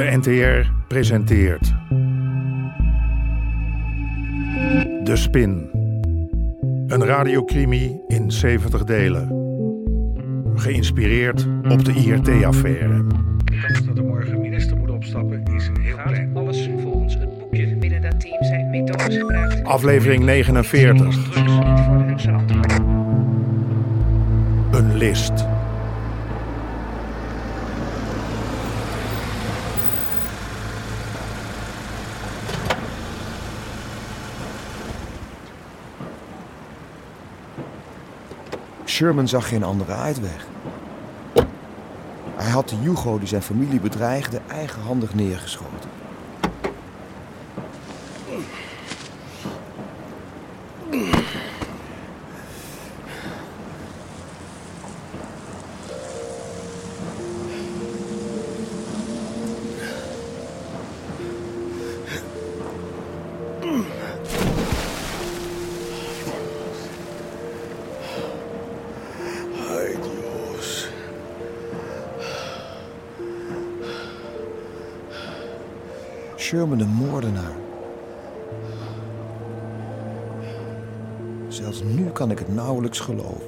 De NTR presenteert. De Spin. Een radiocrimi in 70 delen. Geïnspireerd op de IRT-affaire. De kans dat er morgen minister moet opstappen is heel klein. alles volgens het boekje. Binnen dat team zijn methodes gebruikt. Aflevering 49. Drugs niet voor hun verantwoord. Een list. Sherman zag geen andere uitweg. Hij had de Hugo die zijn familie bedreigde eigenhandig neergeschoten. Sherman de moordenaar. Zelfs nu kan ik het nauwelijks geloven.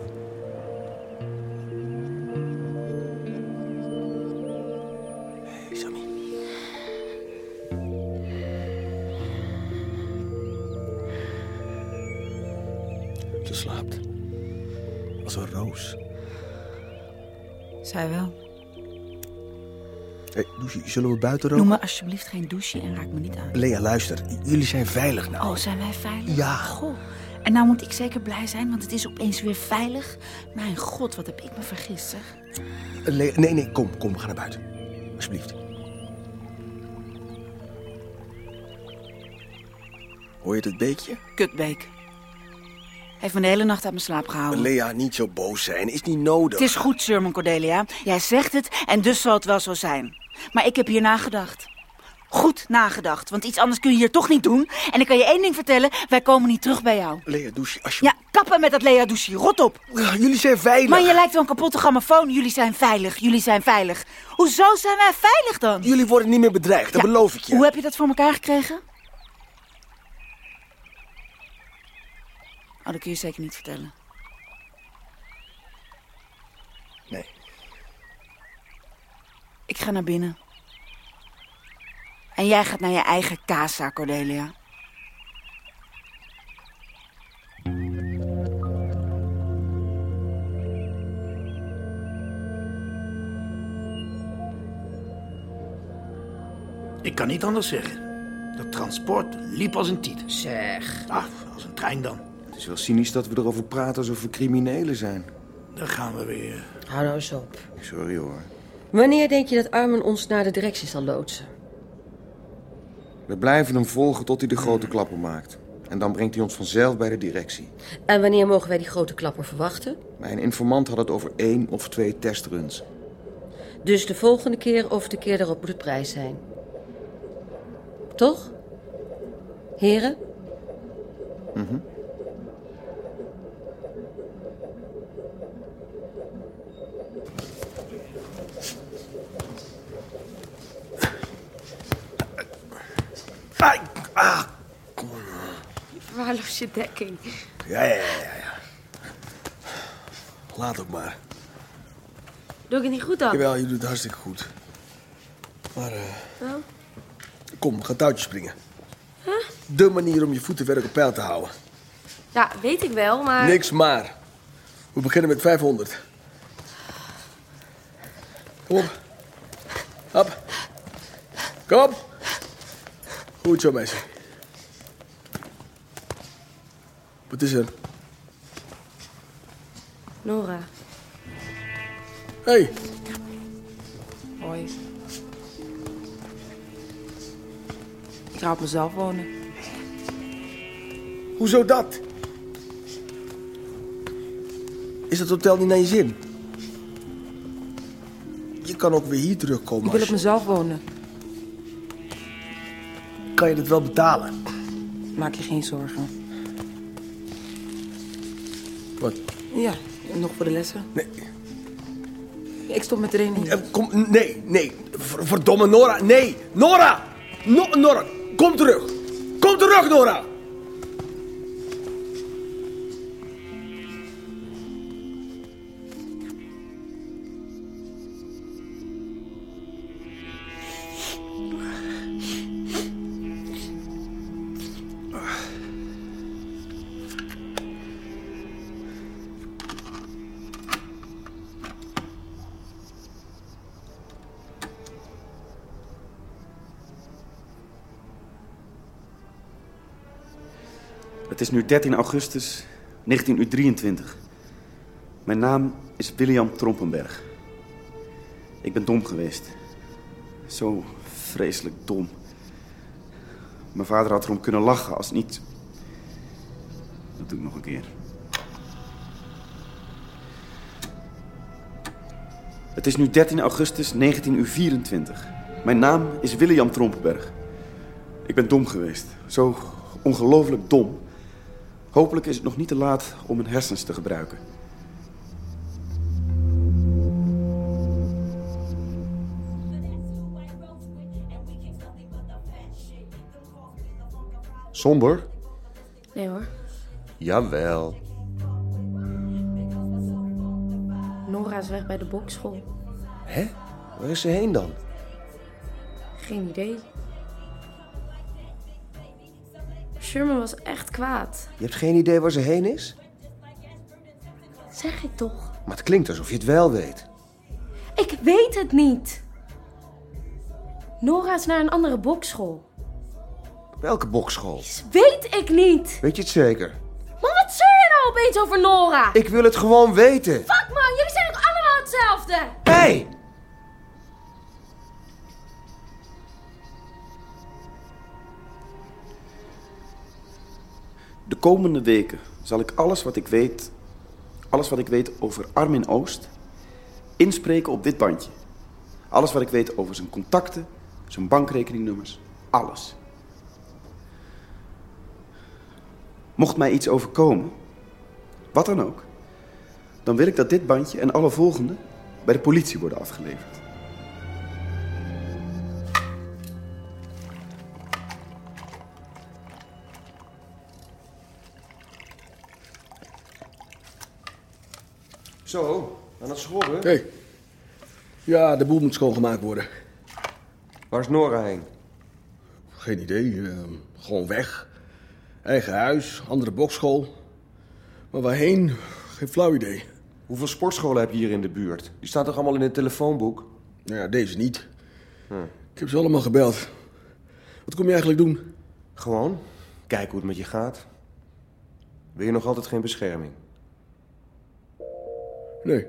Hey, Sammy. Ze slaapt. Als een roos. Zij wel. Hey, Lucie, zullen we buiten Noem roken? me alsjeblieft geen douche en raak me niet aan. Lea, luister. Jullie zijn veilig nou. Oh, zijn wij veilig? Ja. Goh. En nou moet ik zeker blij zijn, want het is opeens weer veilig. Mijn god, wat heb ik me vergist, zeg. Lea, nee, nee, kom, kom, we gaan naar buiten. Alsjeblieft. Hoor je het beetje? Kutbeek. Heeft me de hele nacht uit mijn slaap gehouden. Lea, niet zo boos zijn. Is niet nodig. Het is goed, Sherman Cordelia. Jij zegt het en dus zal het wel zo zijn. Maar ik heb hier nagedacht. Goed nagedacht, want iets anders kun je hier toch niet doen. En ik kan je één ding vertellen, wij komen niet terug bij jou. Lea, douche, alsjeblieft. Ja, kappen met dat Lea Douchy, rot op. Ja. Jullie zijn veilig. Man, je lijkt wel een kapotte grammofoon. Jullie zijn veilig, jullie zijn veilig. Hoezo zijn wij veilig dan? Jullie worden niet meer bedreigd, dat Ja, beloof ik je. Hoe heb je dat voor elkaar gekregen? Oh, dat kun je zeker niet vertellen. Nee. Ik ga naar binnen. En jij gaat naar je eigen casa, Cordelia. Ik kan niet anders zeggen. Dat transport liep als een tiet. Zeg. Ah, als een trein dan. Het is wel cynisch dat we erover praten alsof we criminelen zijn. Dan gaan we weer. Hou nou eens op. Sorry hoor. Wanneer denk je dat Armin ons naar de directie zal loodsen? We blijven hem volgen tot hij de grote klapper maakt. En dan brengt hij ons vanzelf bij de directie. En wanneer mogen wij die grote klapper verwachten? Mijn informant had het over één of twee testruns. Dus de volgende keer of de keer daarop moet het prijs zijn. Toch? Heren? Ai, ah. Verwaarloos je dekking. Ja, ja, ja, ja. Laat ook maar. Doe ik het niet goed dan? Jawel, je doet het hartstikke goed. Maar, eh... Oh. Kom, gaan touwtjes springen. De manier om je voetenwerk op peil te houden. Ja, weet ik wel, maar... Niks maar. We beginnen met 500. Kom op. Hop. Kom op. Goed zo, meisje. Wat is er? Nora. Hé, hey, Hoi. Ik ga op mezelf wonen. hoezo dat? Is dat hotel niet naar je zin? Je kan ook weer hier terugkomen. Ik wil als op mezelf wonen. Kan je dat wel betalen? Maak je geen zorgen. Ja, nog voor de lessen. Nee. Ik stop met hier. Eh, Kom, nee, nee. Ver- Verdomme, Nora. Nee, Nora! No, Nora, kom terug. Kom terug, Nora! Is nu 13 augustus 1923. Mijn naam is William Trompenberg. Ik ben dom geweest. Zo vreselijk dom. Mijn vader had erom kunnen lachen als niet. Dat doe ik nog een keer. Het is nu 13 augustus 1924. Mijn naam is William Trompenberg. Ik ben dom geweest. Zo ongelooflijk dom. Hopelijk is het nog niet te laat om mijn hersens te gebruiken. Somber? Nee hoor. Jawel. Nora is weg bij de bokschool. Hè? Waar is ze heen dan? Geen idee. Sherman was echt kwaad. Je hebt geen idee waar ze heen is? Zeg ik toch? Maar het klinkt alsof je het wel weet. Ik weet het niet. Nora is naar een andere bokschool. Welke bokschool? Weet ik niet. Weet je het zeker? Maar wat zeur je nou opeens over Nora? Ik wil het gewoon weten. Fuck man, jullie zijn ook allemaal hetzelfde. Hé! Hey! Komende weken zal ik alles wat ik weet, alles wat ik weet over Armin Oost, inspreken op dit bandje. Alles wat ik weet over zijn contacten, zijn bankrekeningnummers, alles. Mocht mij iets overkomen, wat dan ook, dan wil ik dat dit bandje en alle volgende bij de politie worden afgeleverd. Zo, aan het schoren? Hé. Hey. Ja, de boel moet schoongemaakt worden. Waar is Nora heen? Geen idee. eh, gewoon weg. Eigen huis, andere bokschool. Maar waarheen? Geen flauw idee. Hoeveel sportscholen heb je hier in de buurt? Die staan toch allemaal in het telefoonboek? Nou ja, deze niet. Ik heb ze allemaal gebeld. Wat kom je eigenlijk doen? Gewoon, kijken hoe het met je gaat. Wil je nog altijd geen bescherming? Nee.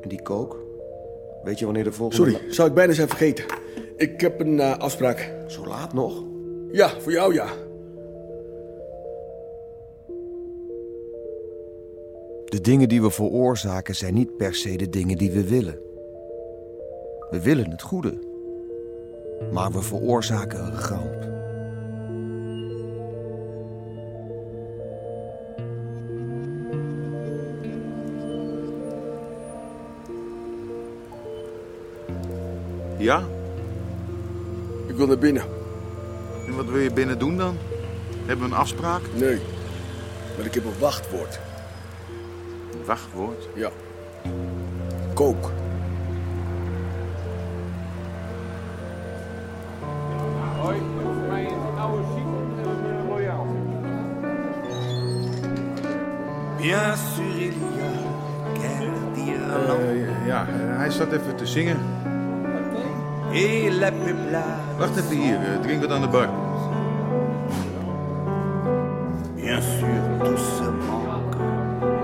En die kook? Weet je wanneer de volgende... Sorry, zou ik bijna zijn vergeten. Ik heb een eh, afspraak. Zo laat nog? Ja, voor jou ja. De dingen die we veroorzaken zijn niet per se de dingen die we willen. We willen het goede. Maar we veroorzaken een ramp. Ja? Ik wil naar binnen. En wat wil je binnen doen dan? Hebben we een afspraak? Nee. Maar ik heb een wachtwoord. Een wachtwoord? Ja. Kook. Hoi, voor mij een oude ziek en een royaal. Bien sûr, il y a quel Eh, ja, hij staat even te zingen. Et la peuplade. Wacht even hier, eh, drink wat aan de bar. Bien sûr, tout ce manque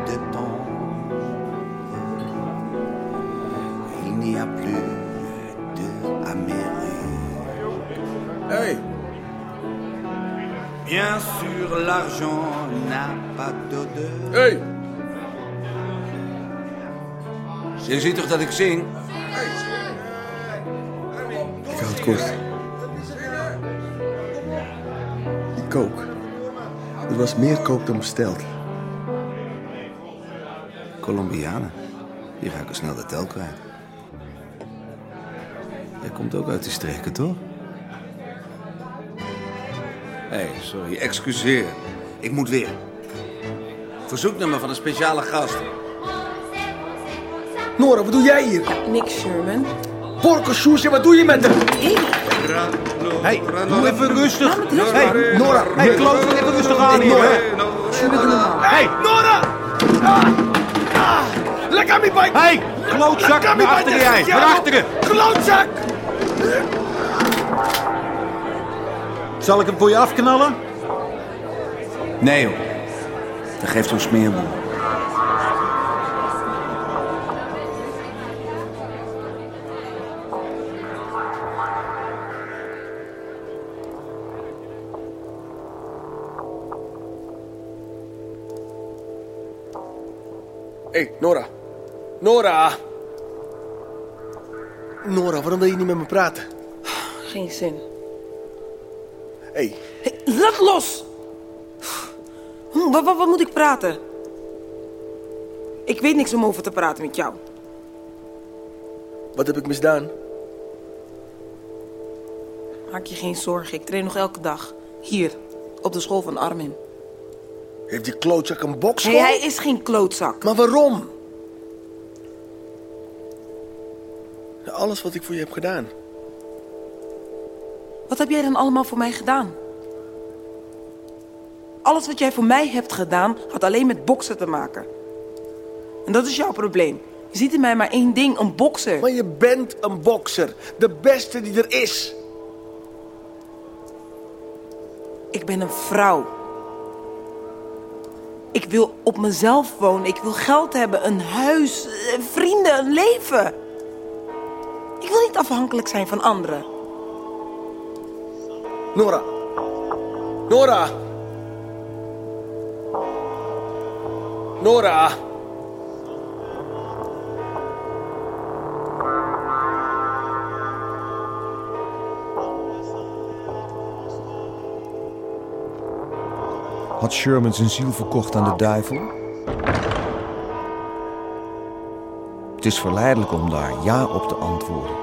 de temps. Il n'y a plus d'Amérique. Hey. Bien sûr, l'argent n'a pas d'odeur. Hey. Je ziet toch dat ik zing? Ik Die kook. Er was meer kook dan besteld. Colombianen. Die raken snel de tel kwijt. Jij komt ook uit die streken, toch? Hé, hey, sorry, excuseer. Ik moet weer. Verzoeknummer van een speciale gast. Nora, wat doe jij hier? Niks, Sherman. Porco Soesje, wat doe je met hem? Hey, doe even rustig. Man. Nora, hey, klootzak, even rustig aan hier. Hey, Nora! Ah, Leg aan mijn bike! Hey, klootzak, naar achteren bike, jij, naar je. achteren. Klootzak! Zal ik hem voor je afknallen? Nee, joh. Dat geeft zo'n smeerboel. Hé, hey, Nora. Nora! Nora, waarom wil je niet met me praten? Geen zin. Hé, hey, Hey, laat los! Hm, Wat, wat, wat moet ik praten? Ik weet niks om over te praten met jou. wat heb ik misdaan? Maak je geen zorgen, ik train nog elke dag. Hier, op de school van Armin. Heeft die klootzak een bokschool? Nee, hij is geen klootzak. Maar waarom? Na Alles wat ik voor je heb gedaan. Wat heb jij dan allemaal voor mij gedaan? Alles wat jij voor mij hebt gedaan, had alleen met boksen te maken. En dat is jouw probleem. Je ziet in mij maar één ding, een bokser. Maar je bent een bokser. De beste die er is. Ik ben een vrouw. Ik wil op mezelf wonen. Ik wil geld hebben, een huis, eh, vrienden, een leven. Ik wil niet afhankelijk zijn van anderen. Nora. Nora. Nora. Had Sherman zijn ziel verkocht aan de duivel? Het is verleidelijk om daar ja op te antwoorden.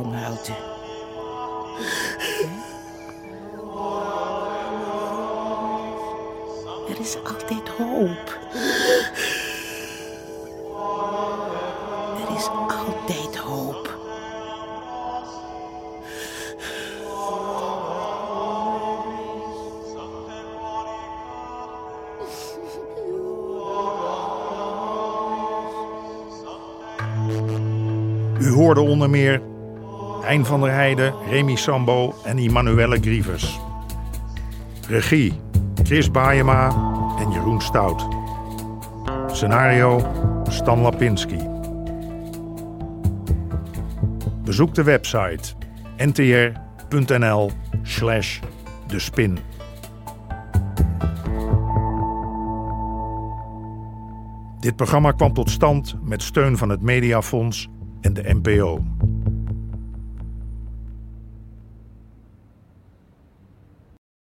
Waarom huilt u? Hè? Er is altijd hoop. Er is altijd hoop. U hoorde onder meer Hein van der Heijden, Remy Sambo en Immanuelle Grievers. Regie Chris Baayema en Jeroen Stout. Scenario Stan Lapinski. Bezoek de website ntr.nl slash de spin. Dit programma kwam tot stand met steun van het Mediafonds en de NPO.